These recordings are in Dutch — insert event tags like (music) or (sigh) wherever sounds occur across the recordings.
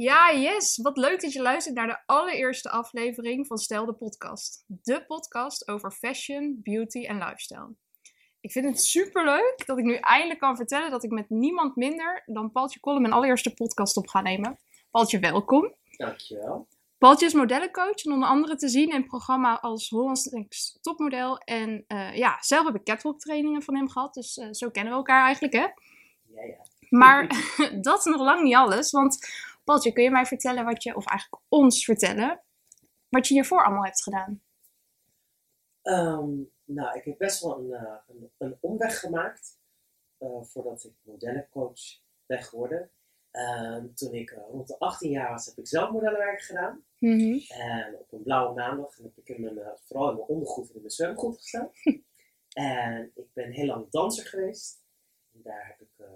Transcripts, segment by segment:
Ja, yes. Wat leuk dat je luistert naar de allereerste aflevering van Stel de Podcast. De podcast over fashion, beauty en lifestyle. Ik vind het super leuk dat ik nu eindelijk kan vertellen dat ik met niemand minder dan Paultje Kolle mijn allereerste podcast op ga nemen. Paultje, welkom. Dankjewel. Paultje is modellencoach en onder andere te zien in het programma als Hollands Next Topmodel. En eh, ja, zelf heb ik catwalk trainingen van hem gehad, dus eh, zo kennen we elkaar eigenlijk, hè? Ja, ja. Maar (laughs) dat is nog lang niet alles, want Kun je mij vertellen wat je, of eigenlijk ons vertellen, wat je hiervoor allemaal hebt gedaan? Ehm, nou, ik heb best wel een, eh, een, een omweg gemaakt eh, voordat ik modellencoach ben geworden. Ehm, toen ik eh, rond de 18 jaar was, heb ik zelf modellenwerk gedaan. Mhm. En op een blauwe maandag heb ik in mijn, vooral in mijn ondergoed en in mijn zwemgoed gestaan. (laughs) en ik ben heel lang danser geweest. En daar heb ik,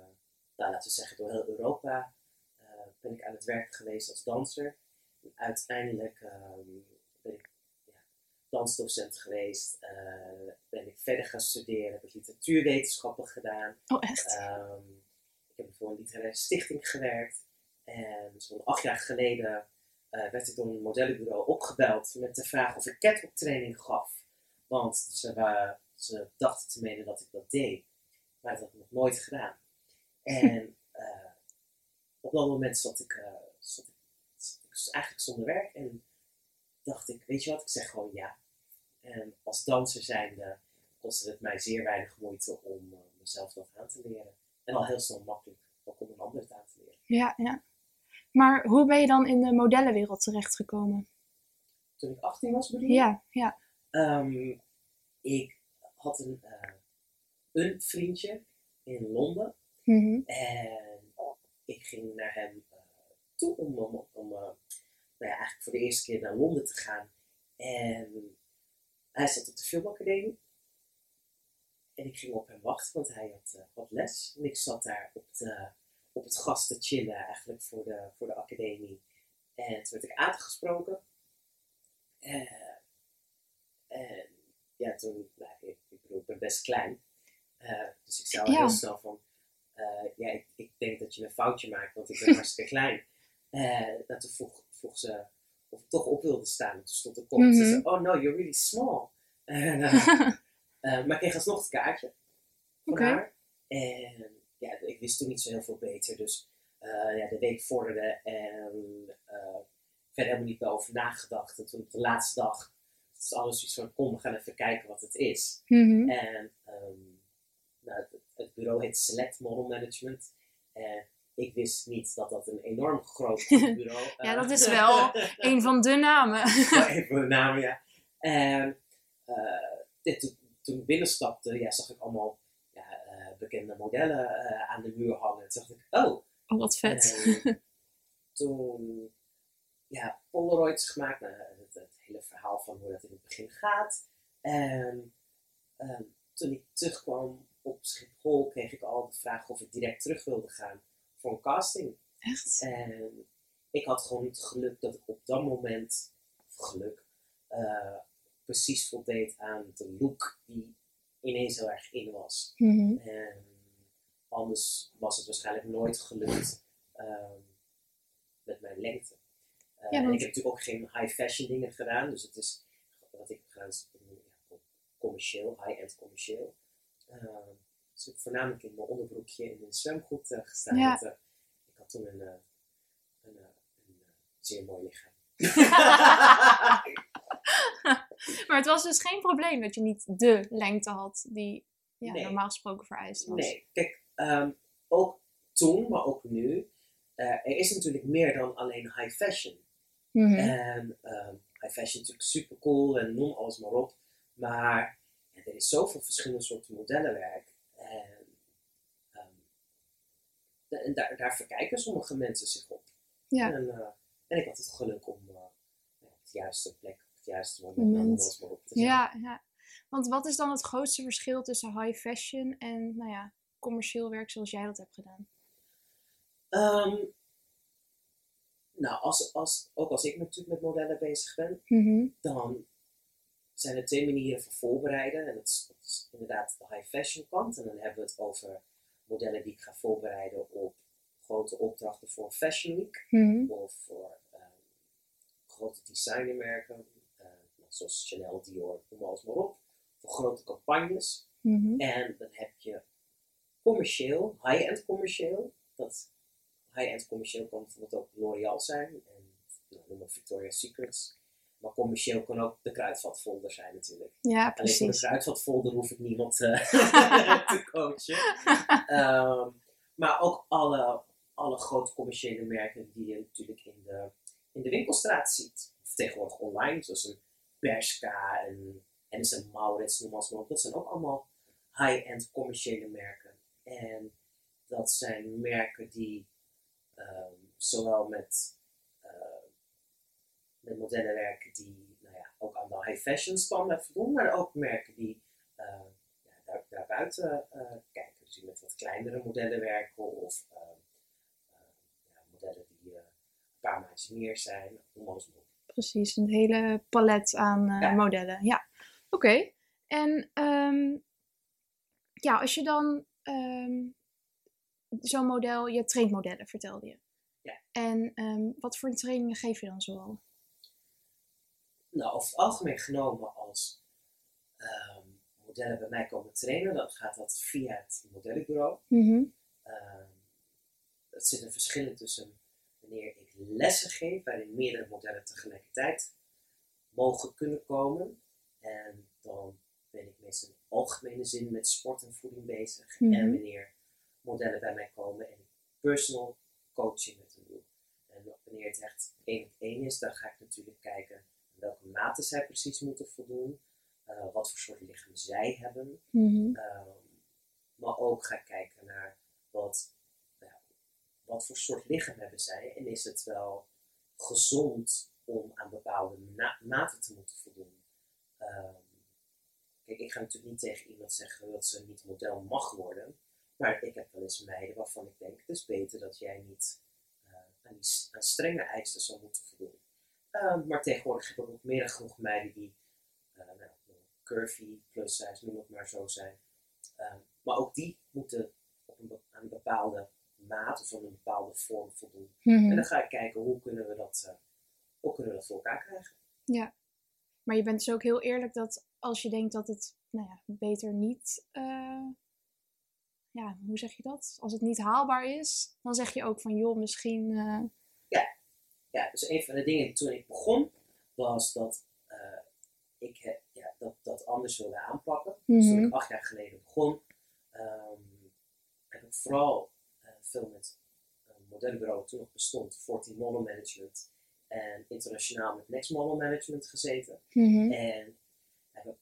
nou, laten we zeggen, door heel Europa ben ik aan het werk geweest als danser. En uiteindelijk ehm, ben ik ja, dansdocent geweest. eh, ben ik verder gaan studeren, heb ik literatuurwetenschappen gedaan. Oh, echt? Ehm, ik heb voor een literaire stichting gewerkt. En zo'n acht jaar geleden eh, werd ik door een modellenbureau opgebeld met de vraag of ik catwalk gaf. Want ze, ze dachten te menen dat ik dat deed. Maar dat had ik nog nooit gedaan. (laughs) En op dat moment zat ik, eh, zat, ik, zat ik eigenlijk zonder werk. En dacht ik, weet je wat, ik zeg gewoon ja. En als danser zijnde kostte het mij zeer weinig moeite om eh, mezelf dat aan te leren. En al heel snel makkelijk ook om een ander het aan te leren. Ja, ja. Maar hoe ben je dan in de modellenwereld terechtgekomen? Toen ik 18 was bedoel je? Ja, ja. Ehm, ik had een, eh, een vriendje in Londen. Mhm. En ik ging naar hem eh, toe om, om, om eh, nou ja, eigenlijk voor de eerste keer naar Londen te gaan. En hij zat op de filmacademie. En ik ging op hem wachten, want hij had, eh, had les. En ik zat daar op, de, op het gas te chillen eigenlijk voor de, voor de academie. En toen werd ik aangesproken. Eh, en ja, toen, nou, ik, ik bedoel, ik ben best klein. Dus ik al Ja. heel snel van, eh, ja, ik, ik denk dat je een foutje maakt, want ik ben (laughs) hartstikke klein. Eh nou, toen vroeg, vroeg ze of ik toch op wilde staan. En toen stond de kop. Ze Mhm. zei, oh no, you're really small. (laughs) Eh, maar ik kreeg alsnog het kaartje van haar. En ja, ik wist toen niet zo heel veel beter. Dus ja, de week vorderde en verder helemaal niet meer over nagedacht. En toen op de laatste dag was alles iets van, kom, we gaan even kijken wat het is. Mhm. En ehm, nou, het, bureau heet Select Model Management. En ik wist niet dat dat een enorm groot (laughs) bureau Ja, eh, dat is wel (laughs) Een van de namen. wel even een naam, ja. En eh, dit, toen, ik binnenstapte, ja, zag ik allemaal ja, eh, bekende modellen eh, aan de muur hangen. Toen dacht ik, oh. Oh, wat vet. En toen, ja, Polaroids gemaakt. Nou, het, het hele verhaal van hoe dat in het begin gaat. En ehm, toen ik terugkwam op Schiphol, kreeg ik al de vraag of ik direct terug wilde gaan voor een casting. Echt? En ik had gewoon niet geluk dat ik op dat moment, of geluk, eh, precies voldeed aan de look die ineens heel erg in was. Mhm. En anders was het waarschijnlijk nooit gelukt ehm, met mijn lengte. Eh, Ja, en ik heb natuurlijk ook geen high fashion dingen gedaan, dus het is wat ik heb gedaan is commercieel, high-end commercieel. Dus ik voornamelijk in mijn onderbroekje in een zwemgoed gestaan. Ja. want, eh, ik had toen een, eh, een, eh, een zeer mooi lichaam. (laughs) maar het was dus geen probleem dat je niet de lengte had die ja, Nee. normaal gesproken vereist was. Nee, kijk, ehm, ook toen, maar ook nu, eh, er is natuurlijk meer dan alleen high fashion. Mhm. En ehm, high fashion is natuurlijk super cool en noem alles maar op. Maar er is zoveel verschillende soorten modellenwerk. En, ehm, de- en daar, daar verkijken sommige mensen zich op. Ja. En, eh, en ik had het geluk om eh, op de juiste plek, op het juiste moment, maar op te zijn. Ja, ja. Want wat is dan het grootste verschil tussen high fashion en nou ja, commercieel werk zoals jij dat hebt gedaan? Ehm, nou, als, als, ook als ik natuurlijk met modellen bezig ben, Mhm. dan zijn er twee manieren van voorbereiden. En dat is, dat is inderdaad de high fashion kant. En dan hebben we het over modellen die ik ga voorbereiden op grote opdrachten voor Fashion Week Mhm. of voor ehm, grote designmerken, eh, zoals Chanel, Dior, noem alles maar op, voor grote campagnes. Mhm. En dan heb je commercieel, high-end commercieel. Dat high-end commercieel kan bijvoorbeeld ook L'Oreal zijn en nou, noem maar Victoria's Secrets. Maar commercieel kan ook de kruidvatfolder zijn natuurlijk. Ja, Alleen voor de precies. kruidvatfolder hoef ik niemand eh, (laughs) (laughs) te coachen. Ehm, maar ook alle, alle grote commerciële merken die je natuurlijk in de, in de winkelstraat ziet. Of tegenwoordig online, zoals een Bershka en Hennes Maurits, noem maar op. Dat zijn ook allemaal high-end commerciële merken. En dat zijn merken die ehm, zowel met, met modellen werken die nou ja, ook aan de high fashion standaard voldoen, maar ook merken die eh, ja, daar, daarbuiten eh, kijken. Dus die met wat kleinere modellen werken of eh, ja, modellen die een paar maatjes meer zijn, noem alles maar op. Precies, een hele palet aan Ja. modellen. Ja, oké. En ehm, ja, als je dan ehm, zo'n model, je traint modellen, vertelde je. Ja. En ehm, wat voor trainingen geef je dan zoal? Nou, over het algemeen genomen als ehm, modellen bij mij komen trainen, dan gaat dat via het modellenbureau. Ehm er zit een verschil tussen wanneer ik lessen geef, waarin meerdere modellen tegelijkertijd mogen kunnen komen. En dan ben ik meestal in algemene zin met sport en voeding bezig. Mhm. En wanneer modellen bij mij komen en ik personal coaching met hen doe. En wanneer het echt één op één is, dan ga ik natuurlijk kijken welke mate zij precies moeten voldoen. eh, wat voor soort lichaam zij hebben. Mhm. Ehm, maar ook ga kijken naar wat, wat voor soort lichaam hebben zij en is het wel gezond om aan bepaalde maten te moeten voldoen. Ehm, kijk, ik ga natuurlijk niet tegen iemand zeggen dat ze niet model mag worden, maar ik heb wel eens meiden waarvan ik denk, het is beter dat jij niet eh, aan, die, aan strenge eisen zou moeten voldoen. Ehm, maar tegenwoordig heb ik ook meer dan genoeg meiden die eh, nou, curvy, plus size, noem het maar zo zijn. Ehm, maar ook die moeten op een, aan een bepaalde maat of aan een bepaalde vorm voldoen. Mhm. En dan ga ik kijken hoe kunnen we dat, eh, hoe kunnen we dat voor elkaar krijgen. Maar je bent dus ook heel eerlijk dat als je denkt dat het nou ja, beter niet, eh, ja, hoe zeg je dat? Als het niet haalbaar is, dan zeg je ook van joh, misschien. Ja, dus een van de dingen toen ik begon, was dat eh, ik eh, ja, dat, dat anders wilde aanpakken. Dus toen Mhm. ik acht jaar geleden begon, ehm, heb ik vooral eh, veel met een modellenbureau dat toen nog bestond, 14 Model Management en internationaal met Next Model Management gezeten. mhm. En heb ik,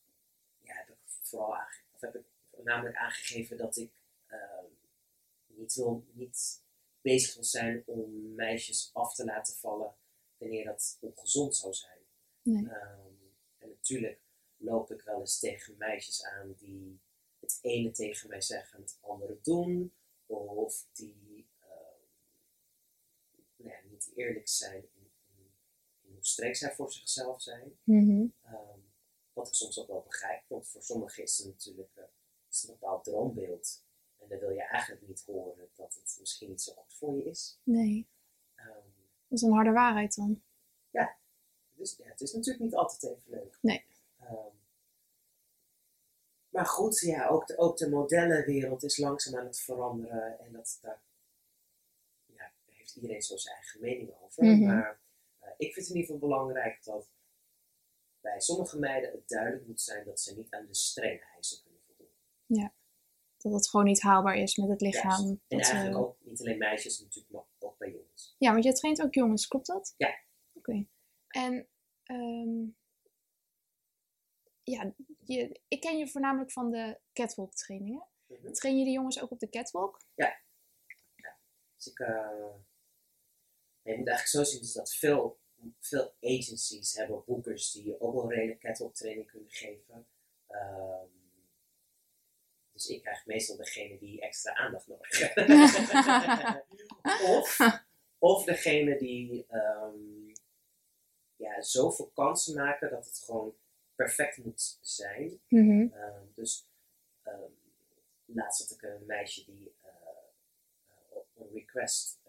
ja, heb ik vooral of heb ik namelijk aangegeven dat ik ehm, niet, wil, niet bezig wil zijn om meisjes af te laten vallen wanneer dat ongezond zou zijn. Nee. Ehm, en natuurlijk loop ik wel eens tegen meisjes aan die het ene tegen mij zeggen en het andere doen. Of die ehm, nou ja, niet eerlijk zijn in, in, in hoe streng zij voor zichzelf zijn. Mhm. Ehm, wat ik soms ook wel begrijp, want voor sommigen is het natuurlijk eh, is een bepaald droombeeld. Dan wil je eigenlijk niet horen dat het misschien niet zo goed voor je is. Nee, Ehm, dat is een harde waarheid dan. dus ja, het is natuurlijk niet altijd even leuk. Nee. Ehm, maar goed, ja, ook de, ook de modellenwereld is langzaam aan het veranderen. En dat, daar ja, daar heeft iedereen zo zijn eigen mening over. Mhm. Maar eh, ik vind het in ieder geval belangrijk dat bij sommige meiden het duidelijk moet zijn dat ze niet aan de strenge eisen kunnen voldoen. Dat het gewoon niet haalbaar is met het lichaam. Juist. En Dat, eh, eigenlijk ook niet alleen meisjes, natuurlijk, maar ook bij jongens. Ja, want jij traint ook jongens, klopt dat? Ja. Oké. En ehm, ja, je, ik ken je voornamelijk van de catwalk trainingen. Mhm. Train je de jongens ook op de catwalk? Dus ik, eh, je moet eigenlijk zo zien dus dat veel, veel agencies hebben boekers die ook wel redelijk catwalk training kunnen geven. Ehm, dus ik krijg meestal degene die extra aandacht nodig (laughs) hebben. of, of degene die ehm, ja, zoveel kansen maken dat het gewoon perfect moet zijn. Mhm. Ehm, dus ehm, laatst had ik een meisje die eh, eh, een request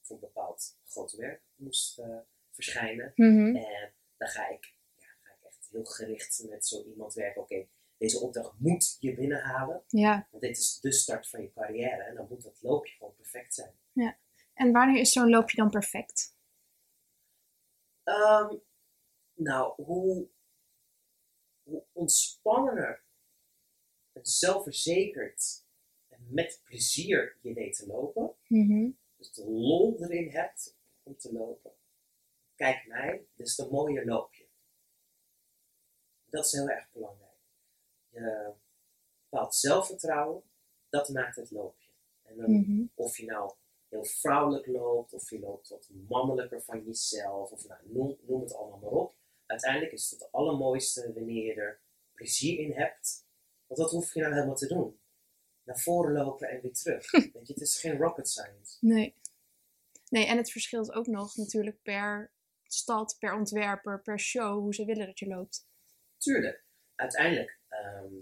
voor een bepaald groot werk moest eh, verschijnen. Mhm. En dan ga ik, ja, ga ik echt heel gericht met zo iemand werken. Oké, deze opdracht moet je binnenhalen. Ja. Want dit is de start van je carrière. En dan moet dat loopje gewoon perfect zijn. En wanneer is zo'n loopje dan perfect? Ehm, nou, hoe, hoe ontspannender en zelfverzekerd en met plezier je weet te lopen, Mhm. dus de lol erin hebt om te lopen, kijk mij, dus de mooie loopje. Dat is heel erg belangrijk. Je bepaalt zelfvertrouwen, dat maakt het loopje. En dan, Mhm. of je nou heel vrouwelijk loopt, of je loopt wat mannelijker van jezelf, of nou, noem, noem het allemaal maar op. Uiteindelijk is het het allermooiste wanneer je er plezier in hebt. Want dat hoef je nou helemaal te doen. Naar voren lopen en weer terug. (laughs) Weet je, het is geen rocket science. Nee. Nee, en het verschilt ook nog natuurlijk per stad, per ontwerper, per show, hoe ze willen dat je loopt. Tuurlijk, uiteindelijk ehm,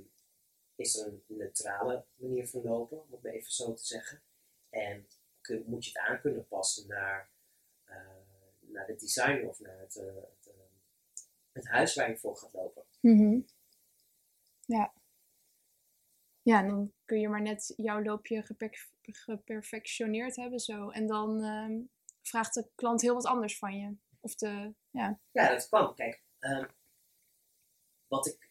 is er een neutrale manier van lopen, om het maar even zo te zeggen. En kun- moet je het aan kunnen passen naar, eh, naar de designer of naar het, eh, het, eh, het huis waar je voor gaat lopen. Mhm. Ja. Ja, en dan kun je maar net jouw loopje geperf- geperfectioneerd hebben zo. En dan ehm, vraagt de klant heel wat anders van je. Of de, ja. Ja, dat kan. Kijk, ehm, wat ik,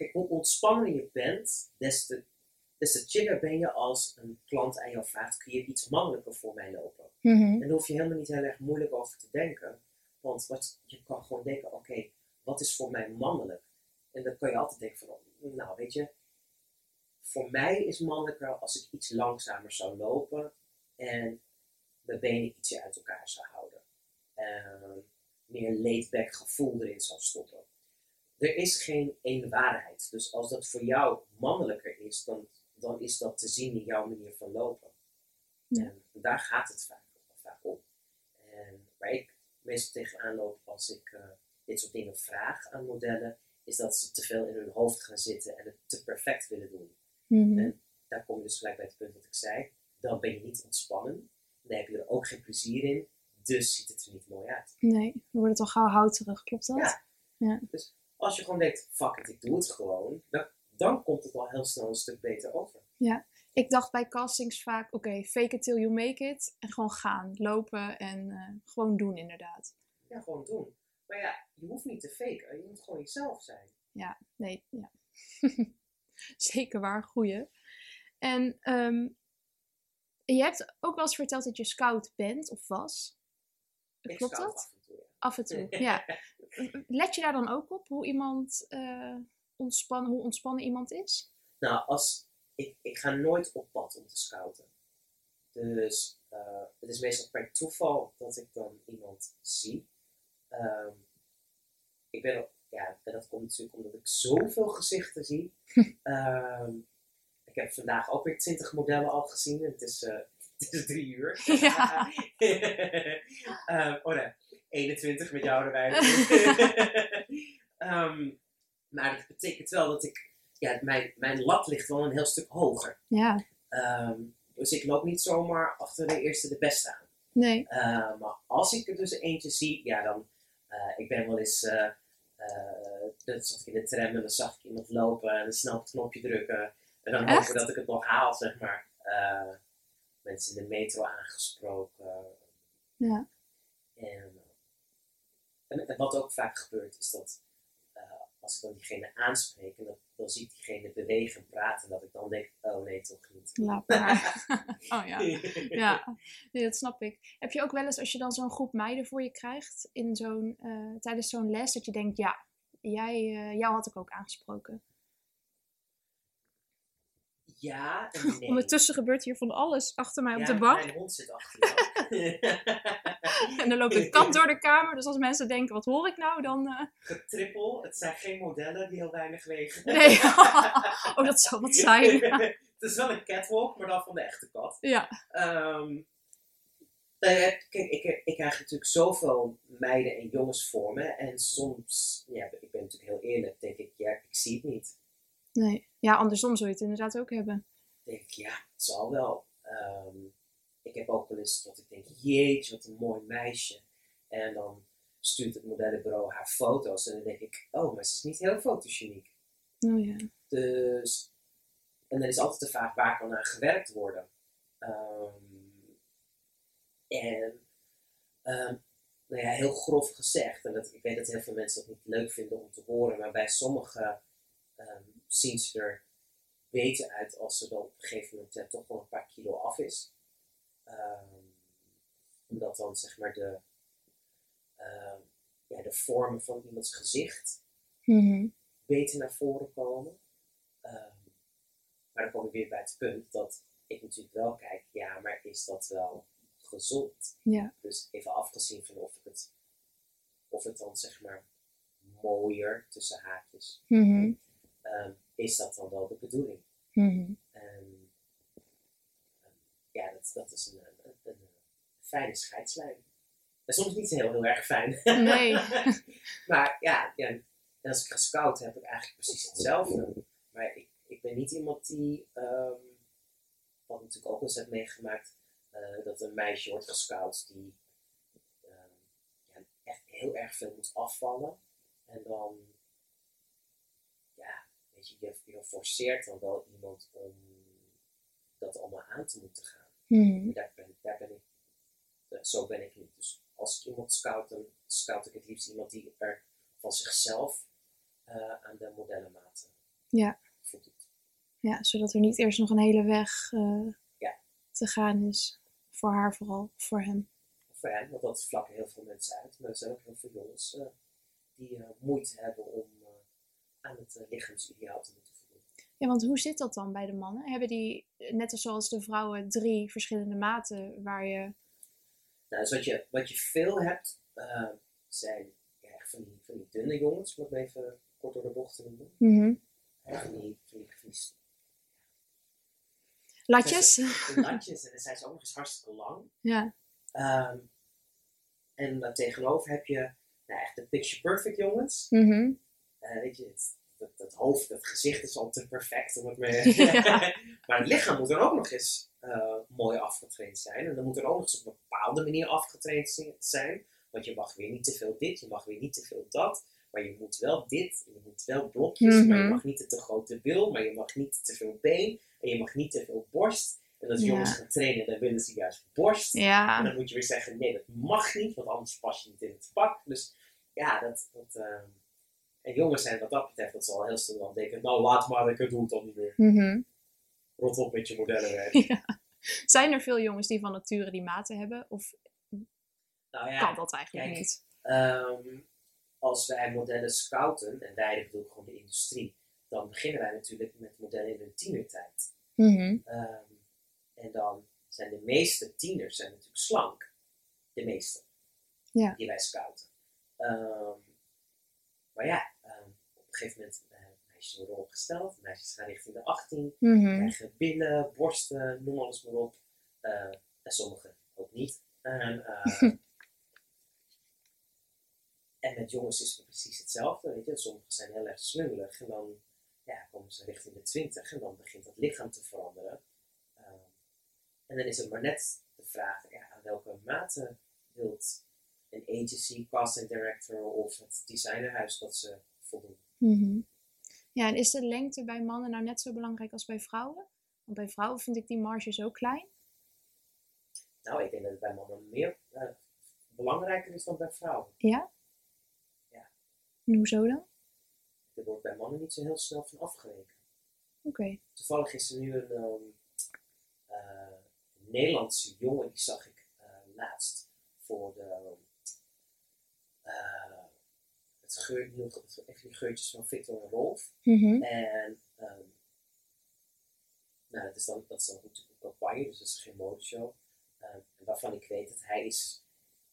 kijk, hoe ontspanner je bent, des te, des te chiller ben je als een klant aan jou vraagt, kun je iets mannelijker voor mij lopen? En daar hoef je helemaal niet heel erg moeilijk over te denken. Want wat, je kan gewoon denken, oké, wat is voor mij mannelijk? En dan kan je altijd denken van, oh, nou weet je, voor mij is mannelijker als ik iets langzamer zou lopen en mijn benen ietsje uit elkaar zou houden. Ehm, meer laid-back gevoel erin zou stoppen. Er is geen één waarheid. Dus als dat voor jou mannelijker is, dan, dan is dat te zien in jouw manier van lopen. Ja. En daar gaat het vaak, vaak om. En waar ik meestal tegenaan loop als ik eh, dit soort dingen vraag aan modellen, is dat ze te veel in hun hoofd gaan zitten en het te perfect willen doen. Mhm. Daar kom je dus gelijk bij het punt wat ik zei. Dan ben je niet ontspannen. Dan heb je er ook geen plezier in. Dus ziet het er niet mooi uit. Nee, dan wordt het al gauw houterig, klopt dat? Ja. Dus als je gewoon denkt, fuck it, ik doe het gewoon. Dan, dan komt het al heel snel een stuk beter over. Ik dacht bij castings vaak, oké, fake it till you make it. En gewoon gaan, lopen en eh, gewoon doen inderdaad. Ja, gewoon doen. Maar ja, je hoeft niet te faken. Je moet gewoon jezelf zijn. Nee, ja. (laughs) Zeker waar, goeie. En ehm, je hebt ook wel eens verteld dat je scout bent of was. Ik Klopt dat? af en toe, ja. Af en toe, (laughs) ja. Let je daar dan ook op hoe iemand eh, ontspannen, hoe ontspannen iemand is? Nou, als, ik, ik ga nooit op pad om te scouten. Dus eh, het is meestal per toeval dat ik dan iemand zie. Ehm, ik ben ja, en dat komt natuurlijk omdat ik zoveel gezichten zie. (laughs) Ehm, ik heb vandaag ook weer 20 modellen al gezien. En het is, eh, het is drie uur. (laughs) Ja. (laughs) Ehm, oh nee, 21 met jou erbij. (laughs) Ehm, maar dat betekent wel dat ik, ja, mijn, mijn lat ligt wel een heel stuk hoger. Ja, Ehm, dus ik loop niet zomaar achter de eerste de beste aan. nee. Eh, maar als ik er dus eentje zie, ja dan, eh, ik ben wel eens, eh eh, dan zat ik in de tram en dan zag ik iemand lopen en dan snel op het knopje drukken. En dan Echt? hopen dat ik het nog haal, zeg maar. Eh, mensen in de metro aangesproken. Ja. En, en, en wat ook vaak gebeurt is dat eh, als ik dan diegene aanspreek en dat, dan zie ik diegene bewegen en praten, dat ik dan denk, oh nee, toch niet. Laat (laughs) maar. (laughs) oh ja. Ja, nee, dat snap ik. Heb je ook wel eens als je dan zo'n groep meiden voor je krijgt in zo'n, eh, tijdens zo'n les, dat je denkt, ja, jij, eh, jou had ik ook aangesproken. Ja en (laughs) nee. Ondertussen gebeurt hier van alles achter mij op de bank. Mijn hond zit achter jou. (laughs) En dan loopt een (laughs) kat door de kamer. Dus als mensen denken, wat hoor ik nou? Dan, eh, Getrippel, het zijn geen modellen die heel weinig wegen. nee. oh, dat zou wat zijn. het is wel een catwalk, maar dan van de echte kat. ja. Ehm, kijk, ik, ik krijg natuurlijk zoveel meiden en jongens voor me. En soms, ja, ik ben natuurlijk heel eerlijk, denk ik, ja, ik zie het niet. Nee. Ja, andersom zou je het inderdaad ook hebben. denk ik, ja, het zal wel. Ehm, ik heb ook wel eens dat ik denk, jeetje, wat een mooi meisje. En dan stuurt het modellenbureau haar foto's. En dan denk ik, oh, maar ze is niet heel fotogeniek. Oh ja. Dus, en dan is altijd de vraag, waar kan aan gewerkt worden? Ehm, en, ehm, nou ja, heel grof gezegd, en dat, ik weet dat heel veel mensen dat niet leuk vinden om te horen, maar bij sommigen ehm, zien ze er beter uit als ze dan op een gegeven moment eh, toch wel een paar kilo af is. Ehm, omdat dan zeg maar de, ehm, ja, de vormen van iemands gezicht Mhm. beter naar voren komen. Ehm, maar dan kom ik weer bij het punt dat ik natuurlijk wel kijk, ja, maar is dat wel gezond? Ja. Dus even afgezien van of het, of het dan zeg maar mooier tussen haakjes, Mhm. Ehm, is dat dan wel de bedoeling? Ehm, ja, dat, dat is een, een, een, fijne scheidslijn. En soms niet heel, heel erg fijn. Nee. (laughs) maar ja, ja, en als ik gescout heb ik eigenlijk precies hetzelfde. Maar ik, ik ben niet iemand die, ehm, wat ik natuurlijk ook eens heb meegemaakt, eh, dat een meisje wordt gescout die ja, echt heel erg veel moet afvallen. En dan, weet je, je, je forceert dan wel iemand om dat allemaal aan te moeten gaan. Mhm. Daar ben, daar ben ik, eh, zo ben ik niet. Dus als ik iemand scout, dan scout ik het liefst iemand die er van zichzelf eh, aan de modellenmaten Ja. voldoet. Ja, zodat er niet eerst nog een hele weg eh, Ja. te gaan is. Voor haar vooral, voor hem. Voor hen, want dat vlakken heel veel mensen uit. Maar er zijn ook heel veel jongens die moeite hebben om aan het eh, lichaamsideaal te moeten voldoen. Ja, want hoe zit dat dan bij de mannen? Hebben die, eh, net als zoals de vrouwen, drie verschillende maten waar je... Nou, dus wat je, wat je veel hebt, eh, zijn ja, van, die, van die dunne jongens, om het even kort door de bocht te noemen. Mhm. Van die, van die, van die Latjes? (laughs) latjes en dan zijn ze ook nog eens hartstikke lang. Ja. Ehm, en daar tegenover heb je nou, echt de picture perfect jongens. Mhm. Eh, weet je, het, het, het hoofd, het gezicht is al te perfect. Om het mee... (laughs) Ja. maar het lichaam moet dan ook nog eens eh, mooi afgetraind zijn. En dan moet er ook nog eens op een bepaalde manier afgetraind zi- zijn. Want je mag weer niet te veel dit, je mag weer niet te veel dat. Maar je moet wel dit, en je moet wel blokjes, maar je Mhm. mag niet te grote bil, maar je mag niet te veel been. En je mag niet te veel borst. En als Ja. jongens gaan trainen, dan willen ze juist borst. En Ja. dan moet je weer zeggen, nee, dat mag niet, want anders pas je niet in het pak. Dus ja, dat... dat ehm, En jongens zijn wat dat betreft, dat ze al heel snel dan denken, nou laat maar, ik doe het dan niet meer. Mhm. Rot op met je modellenwerk. (laughs) ja. Zijn er veel jongens die van nature die maten hebben? Of nou ja, kan dat eigenlijk kijk. niet? ehm, als wij modellen scouten, en wij bedoel gewoon de industrie, dan beginnen wij natuurlijk met modellen in hun tienertijd. Mhm. Ehm, en dan zijn de meeste tieners zijn natuurlijk slank. De meeste. Ja. Die wij scouten. Ehm, maar ja, ehm, op een gegeven moment, uh, meisjes worden opgesteld. Meisjes gaan richting de 18. Mhm. Krijgen billen, borsten, noem alles maar op. Eh, en sommigen ook niet. En, eh, (laughs) en met jongens is het precies hetzelfde. Weet je? Sommigen zijn heel erg slungelig. En dan ja, komen ze richting de 20 en dan begint dat lichaam te veranderen. Ehm, en dan is het maar net de vraag, ja, aan welke mate wilt een agency, casting director of het designerhuis dat ze voldoen. Mhm. Ja, en is de lengte bij mannen nou net zo belangrijk als bij vrouwen? Want bij vrouwen vind ik die marge zo klein. Nou, ik denk dat het bij mannen meer eh, belangrijker is dan bij vrouwen. Ja? Ja. En hoezo dan? Er wordt bij mannen niet zo heel snel van afgerekend. Oké. Toevallig is er nu een ehm, eh, Nederlandse jongen, die zag ik eh, laatst voor de, het geur, nieuwe- even die geurtjes van Victor en Rolf. Mhm. En ehm, nou, dat is dan, dat is dan natuurlijk een campagne, dus dat is geen modeshow. Ehm, en waarvan ik weet dat hij is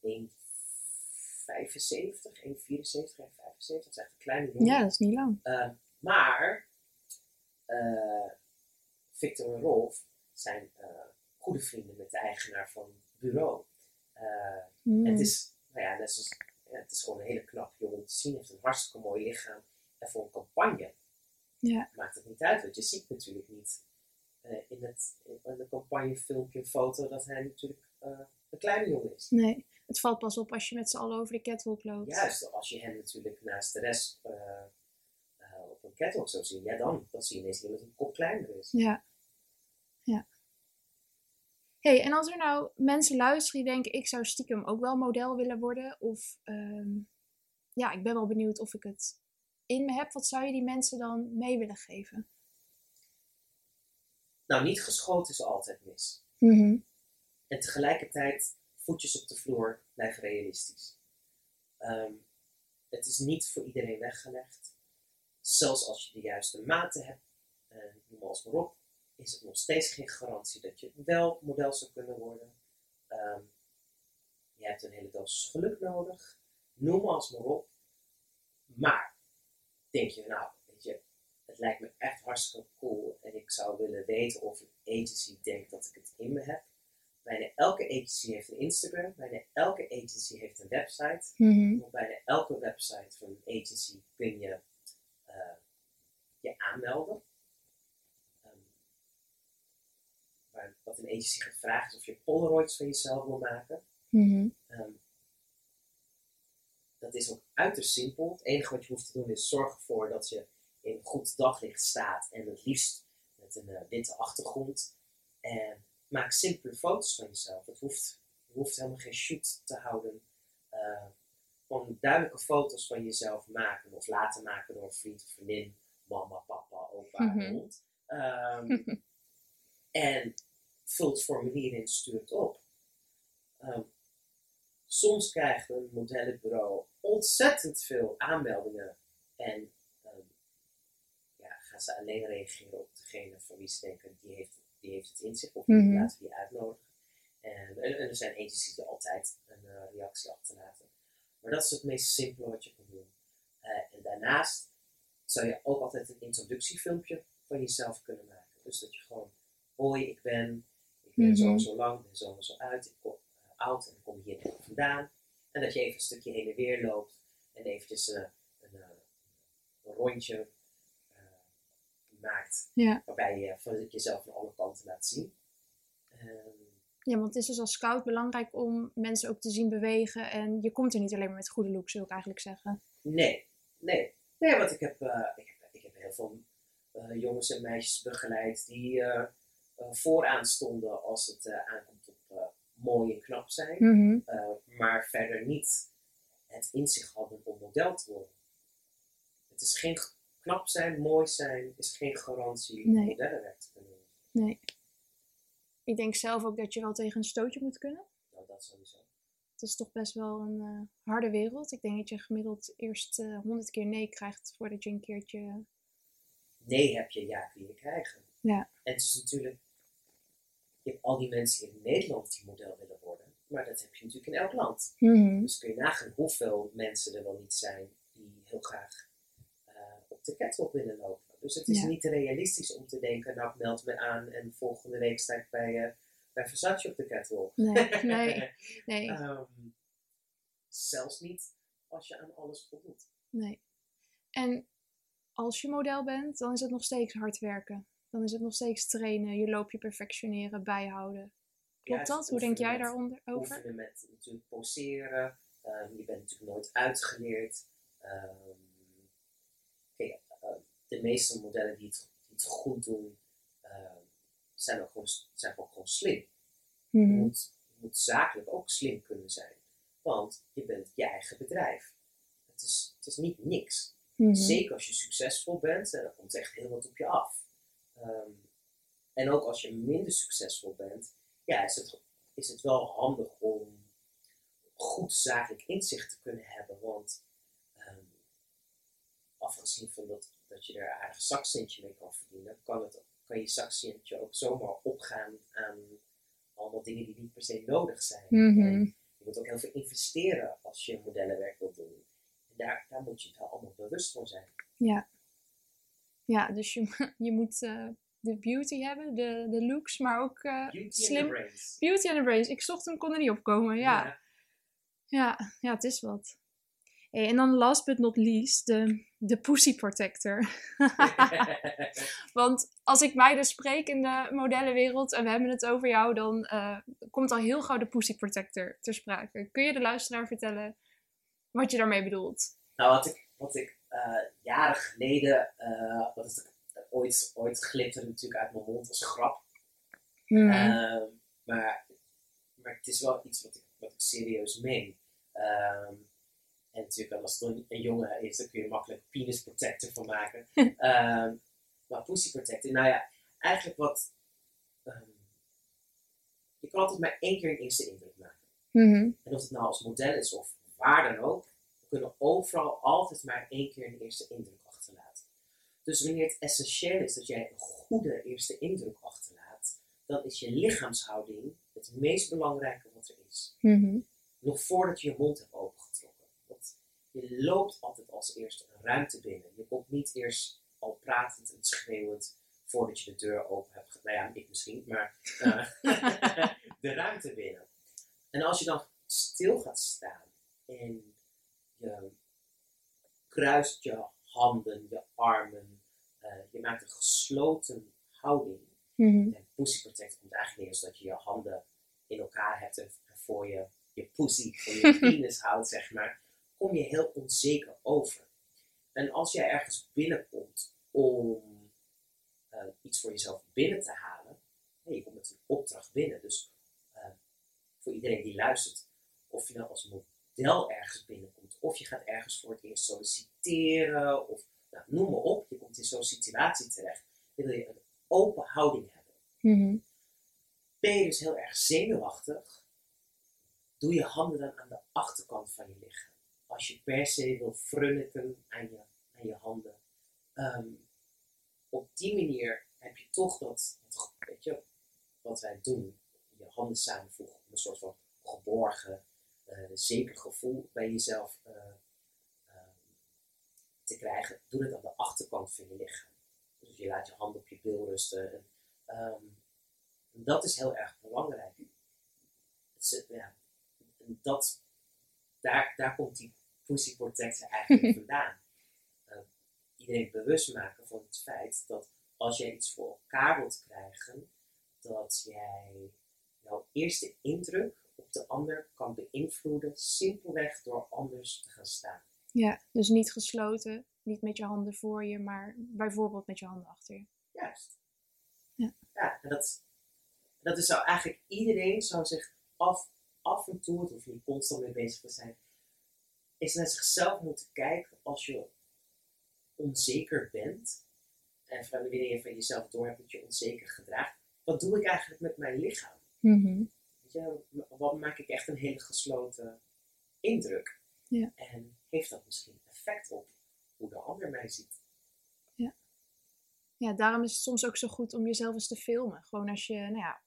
1,75, 1,74, 1,75. Dat is echt een kleine jongen. Ja, dat is niet lang. Ehm, maar eh, Victor en Rolf zijn eh, goede vrienden met de eigenaar van het bureau. Eh, Mm. het, is, nou ja, net zoals, ja, het is gewoon een hele knap jongen om te zien. Hij heeft een hartstikke mooi lichaam. En voor een campagne Ja. maakt het niet uit. Want je ziet natuurlijk niet eh, in, het, in de campagnefilmpje, foto, dat hij natuurlijk een kleine jongen is. Nee, het valt pas op als je met z'n allen over de catwalk loopt. Juist, als je hem natuurlijk naast de rest eh, eh, op een catwalk zou zien, ja dan, dan zie je ineens dat een kop kleiner is. Ja. Hey, en als er nou mensen luisteren die denken, ik zou stiekem ook wel model willen worden. Of ehm, ja, ik ben wel benieuwd of ik het in me heb. Wat zou je die mensen dan mee willen geven? Nou, niet geschoten is altijd mis. Mhm. En tegelijkertijd, voetjes op de vloer, blijf realistisch. Ehm, het is niet voor iedereen weggelegd. Zelfs als je de juiste maten hebt, uh, noem maar op, is het nog steeds geen garantie dat je wel model zou kunnen worden. Ehm, je hebt een hele dosis geluk nodig, noem maar als maar op. Maar, denk je, nou, weet je, het lijkt me echt hartstikke cool en ik zou willen weten of een agency denkt dat ik het in me heb. Bijna elke agency heeft een Instagram, bijna elke agency heeft een website. Mhm. Op bijna elke website van een agency kun je eh, je aanmelden. Waar, wat een agency is of je Polaroids van jezelf wil maken. Mhm. Ehm, dat is ook uiterst simpel. Het enige wat je hoeft te doen is zorgen ervoor dat je in goed daglicht staat en het liefst met een eh, witte achtergrond. En maak simpele foto's van jezelf. Het hoeft, je hoeft helemaal geen shoot te houden. Eh, gewoon duidelijke foto's van jezelf maken of laten maken door een vriend of vriendin, mama, papa, opa, Mhm. hond. Ehm, (laughs) en vul het formulier in, stuur het op. Ehm, soms krijgt een modellenbureau ontzettend veel aanmeldingen en ehm, ja, gaan ze alleen reageren op degene van wie ze denken die heeft, die heeft het in zich of die Mhm. laten die uitnodigen. En, en, en er zijn agencies die altijd een eh, reactie achterlaten. Maar dat is het meest simpele wat je kan doen. Eh, en daarnaast zou je ook altijd een introductiefilmpje van jezelf kunnen maken. Dus dat je gewoon, hoi, ik ben, ik ben zo en zo lang, ik ben zo en zo uit, ik kom eh, oud en ik kom hier vandaan. En dat je even een stukje heen en weer loopt en eventjes eh, een, eh, een rondje maakt. Ja. Waarbij je jezelf van alle kanten laat zien. Ehm, ja, want het is dus als scout belangrijk om mensen ook te zien bewegen. En je komt er niet alleen maar met goede looks, zou ik eigenlijk zeggen. Nee, nee. Nee, want ik heb, ik heb, ik heb heel veel jongens en meisjes begeleid die vooraan stonden als het eh, aankomt op eh, mooi en knap zijn, Mhm. eh, maar verder niet het in zich hadden om model te worden. Het is geen knap zijn, mooi zijn, is geen garantie om Nee. modellenwerk te kunnen doen. Nee. Ik denk zelf ook dat je wel tegen een stootje moet kunnen. Nou, dat sowieso. Het is toch best wel een eh, harde wereld. Ik denk dat je gemiddeld eerst eh, honderd keer nee krijgt voordat je een keertje. Nee heb je, ja kun je krijgen. Ja. En het is natuurlijk, je hebt al die mensen in Nederland die model willen worden, maar dat heb je natuurlijk in elk land. Mhm. Dus kun je nagaan hoeveel mensen er wel niet zijn die heel graag eh, op de catwalk willen lopen. Dus het is Ja. niet realistisch om te denken, nou ik meld me aan en volgende week sta ik bij, eh bij Versace op de catwalk. Nee, (laughs) nee, nee, Ehm, zelfs niet als je aan alles voldoet. nee. En als je model bent, dan is het nog steeds hard werken. Dan is het nog steeds trainen, je loopje perfectioneren, bijhouden. Klopt dat? Hoe denk jij met- daaronder over? Oefenen met natuurlijk poseren. Ehm, je bent natuurlijk nooit uitgeleerd. Kijk, eh, de meeste modellen die het, die het goed doen, ehm, zijn ook gewoon, zijn ook gewoon slim. Je, Mhm. moet, je moet zakelijk ook slim kunnen zijn. Want je bent je eigen bedrijf. Het is, het is niet niks. Mhm. Zeker als je succesvol bent, en dan komt echt heel wat op je af. Ehm, en ook als je minder succesvol bent, ja, is het, is het wel handig om goed zakelijk inzicht te kunnen hebben. Want ehm, afgezien van dat, dat je er een aardig zakcentje mee kan verdienen, kan, het, kan je zakcentje ook zomaar opgaan aan allemaal dingen die niet per se nodig zijn. Mhm. Je moet ook heel veel investeren als je modellenwerk wilt doen. En daar, daar moet je wel allemaal bewust van zijn. Ja. Ja, dus je, (laughs) je moet eh, de beauty hebben, de, de looks, maar ook eh, Beauty and slim. the brains. Beauty and the brains. Ik zocht hem, kon er niet opkomen. Ja, ja, ja, het is wat. Hey, en dan last but not least, de, de Pussy Protector. (laughs) Want als ik mij dus spreek in de modellenwereld en we hebben het over jou, dan eh, komt al heel gauw de Pussy Protector ter sprake. Kun je de luisteraar vertellen wat je daarmee bedoelt? Nou, wat ik, wat ik jaren geleden, uh, wat is ooit, ooit glipte natuurlijk uit mijn mond als grap. Mhm. Ehm, maar, maar het is wel iets wat ik, wat ik serieus meen. Ehm, en natuurlijk, als het een, jongen is, dan kun je er makkelijk penis protector van maken. (laughs) Ehm, maar pussy protector, nou ja, eigenlijk wat. je kan altijd maar één keer een eerste indruk maken. Mhm. En of het nou als model is of waar dan ook, kunnen overal altijd maar één keer een eerste indruk achterlaten. Dus wanneer het essentieel is dat jij een goede eerste indruk achterlaat, dan is je lichaamshouding het meest belangrijke wat er is. Mhm. Nog voordat je je mond hebt opengetrokken. Want je loopt altijd als eerste een ruimte binnen. Je komt niet eerst al pratend en schreeuwend voordat je de deur open hebt. Nou ja, ik misschien, maar eh, (laughs) de ruimte binnen. En als je dan stil gaat staan en je kruist je handen, je armen, eh, je maakt een gesloten houding. Mhm. En pussy protect komt eigenlijk neer is dat je je handen in elkaar hebt en voor je, je pussy, voor je (laughs) penis houdt, zeg maar, kom je heel onzeker over. En als jij ergens binnenkomt om eh, iets voor jezelf binnen te halen, hey, je komt met een opdracht binnen. Dus eh, voor iedereen die luistert, of je nou als model ergens binnenkomt, of je gaat ergens voor het eerst solliciteren, of nou, noem maar op, je komt in zo'n situatie terecht, dan wil je een open houding hebben. Mhm. Ben je dus heel erg zenuwachtig, doe je handen dan aan de achterkant van je lichaam. Als je per se wil frunniken aan je, aan je handen. Ehm, op die manier heb je toch dat, weet je, wat wij doen, je handen samenvoegen om een soort van geborgen, zeker gevoel bij jezelf eh, ehm, te krijgen. Doe het aan de achterkant van je lichaam. Dus je laat je hand op je bil rusten. En, ehm, dat is heel erg belangrijk. Eh, ja, en dat, daar, daar komt die pussy protector eigenlijk (laughs) vandaan. Eh, iedereen bewust maken van het feit dat als jij iets voor elkaar wilt krijgen, dat jij jouw eerste indruk op de ander kan beïnvloeden, simpelweg door anders te gaan staan. Ja, dus niet gesloten, niet met je handen voor je, maar bijvoorbeeld met je handen achter je. Juist. Ja. Ja, en dat, dat is zou eigenlijk iedereen zou zich af, af en toe, hoeft niet constant mee bezig te zijn, is naar zichzelf moeten kijken als je onzeker bent. En van wanneer je van jezelf door hebt dat je onzeker gedraagt. Wat doe ik eigenlijk met mijn lichaam? Mhm. Je, wat maak ik echt een hele gesloten indruk? Ja. En heeft dat misschien effect op hoe de ander mij ziet? Ja, daarom is het soms ook zo goed om jezelf eens te filmen. Gewoon als je, nou ja,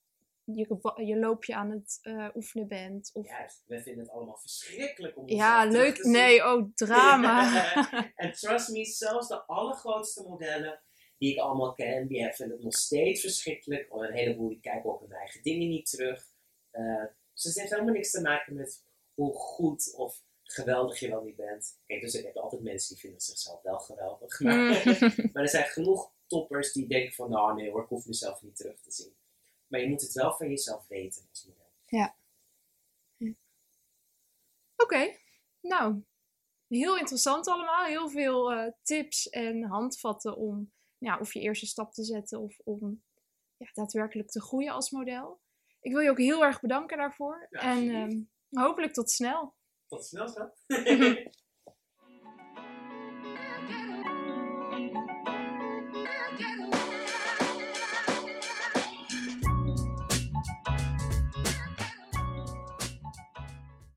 je, je loopje aan het eh, oefenen bent. Of... Juist, we vinden het allemaal verschrikkelijk om Ja, leuk. te. Nee, oh, drama. (laughs) en trust me, zelfs de allergrootste modellen die ik allemaal ken, die vinden het nog steeds verschrikkelijk. Een heleboel die kijken ook hun eigen dingen niet terug. Eh, dus het heeft helemaal niks te maken met hoe goed of geweldig je wel niet bent. Kijk, dus ik heb altijd mensen die vinden zichzelf wel geweldig. Maar, Mm. (laughs) maar er zijn genoeg toppers die denken van, nou nee hoor, ik hoef mezelf niet terug te zien. Maar je moet het wel van jezelf weten als model. Oké, nou, heel interessant allemaal. Heel veel eh, tips en handvatten om ja, of je eerste stap te zetten of om ja, daadwerkelijk te groeien als model. Ik wil je ook heel erg bedanken daarvoor. Ja, en ehm, hopelijk tot snel. Tot snel, schat. (laughs)